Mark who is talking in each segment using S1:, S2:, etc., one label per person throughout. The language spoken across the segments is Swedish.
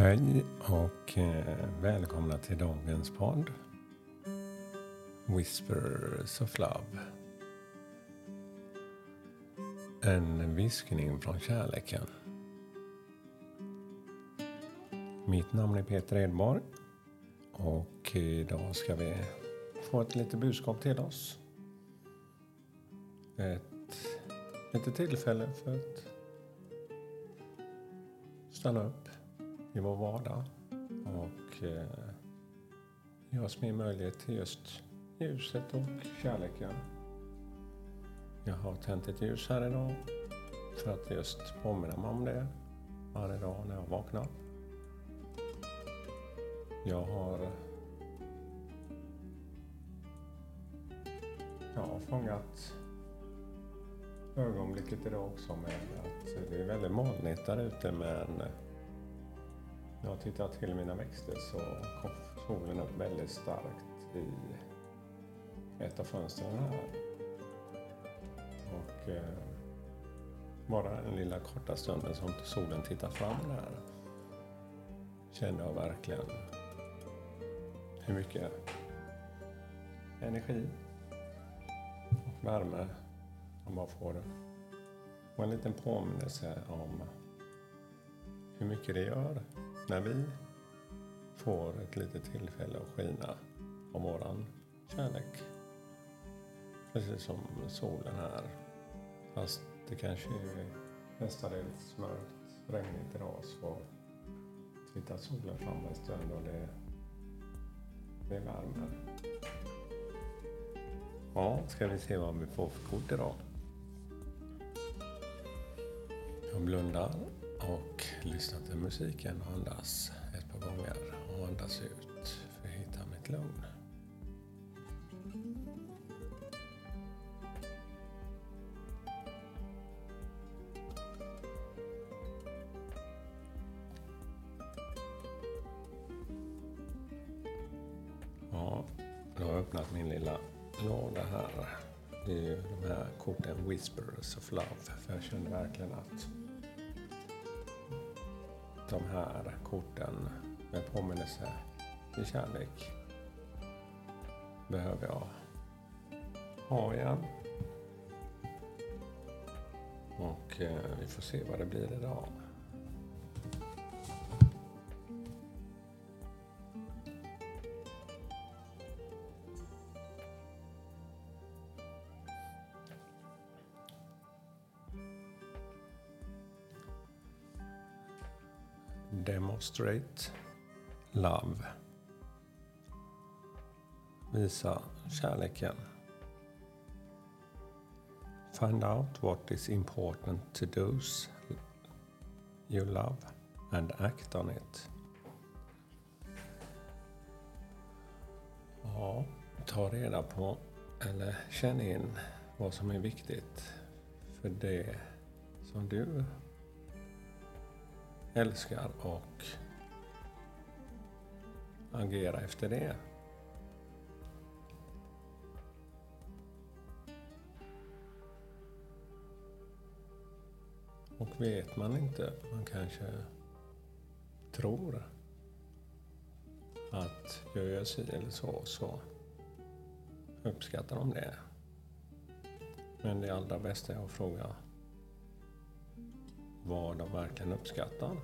S1: Hej och eh, välkomna till dagens podd. Whispers of Love. En viskning från kärleken. Mitt namn är Peter Edborg och idag ska vi få ett litet budskap till oss. Ett litet tillfälle för att stanna upp i vår vardag och eh, ge oss mer möjlighet till just ljuset och kärleken. Jag har tänt ett ljus här idag för att just påminna mig om det varje dag när jag vaknar. Jag har jag har fångat ögonblicket idag också med att det är väldigt molnigt där ute men när jag tittar till mina växter så kom solen upp väldigt starkt i ett av fönstren här. Och eh, bara den lilla korta stunden som solen tittar fram där kände jag verkligen hur mycket energi och värme man bara får. Och en liten påminnelse om hur mycket det gör när vi får ett litet tillfälle att skina av våran kärlek. Precis som solen här. Fast det kanske är mestadels mörkt, regnigt idag så tittar solen fram en stund och det, det värmer. Ja, ska vi se vad vi får för kort idag. Jag blundar och lyssna till musiken och andas ett par gånger och andas ut för att hitta mitt lugn. Ja, nu har jag öppnat min lilla låda här. Det är ju de här korten Whispers of Love. För jag känner verkligen att de här korten med påminnelse till kärlek behöver jag ha igen. Och eh, vi får se vad det blir idag. Demonstrate love. Visa kärleken. Find out what is important to those you love and act on it. Ja, ta reda på eller känn in vad som är viktigt för det som du älskar och agera efter det. Och vet man inte, man kanske tror att jag gör si eller så, så uppskattar de det. Men det allra bästa är att fråga vad de verkligen uppskattar.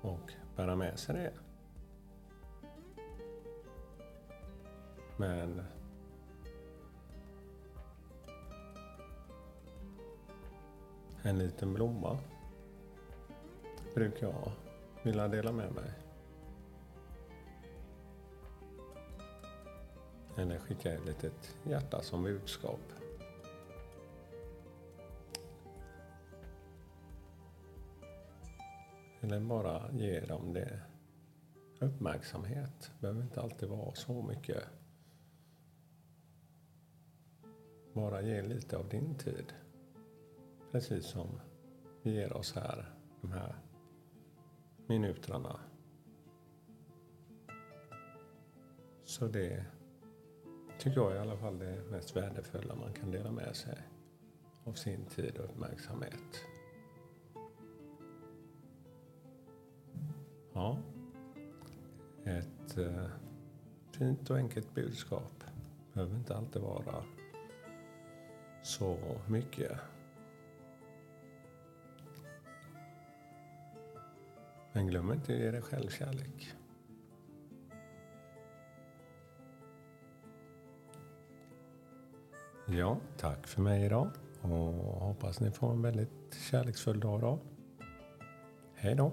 S1: Och bära med sig det. Men en liten blomma brukar jag vilja dela med mig. Eller skicka ett litet hjärta som budskap. Eller bara ge dem det uppmärksamhet. Det behöver inte alltid vara så mycket. Bara ge lite av din tid. Precis som vi ger oss här, de här minuterna. Så det tycker jag i alla fall det mest värdefulla man kan dela med sig av sin tid och uppmärksamhet. Ja, ett eh, fint och enkelt budskap behöver inte alltid vara så mycket. Men glöm inte att ge dig själv kärlek. Ja, tack för mig idag och hoppas ni får en väldigt kärleksfull dag idag. Hej då!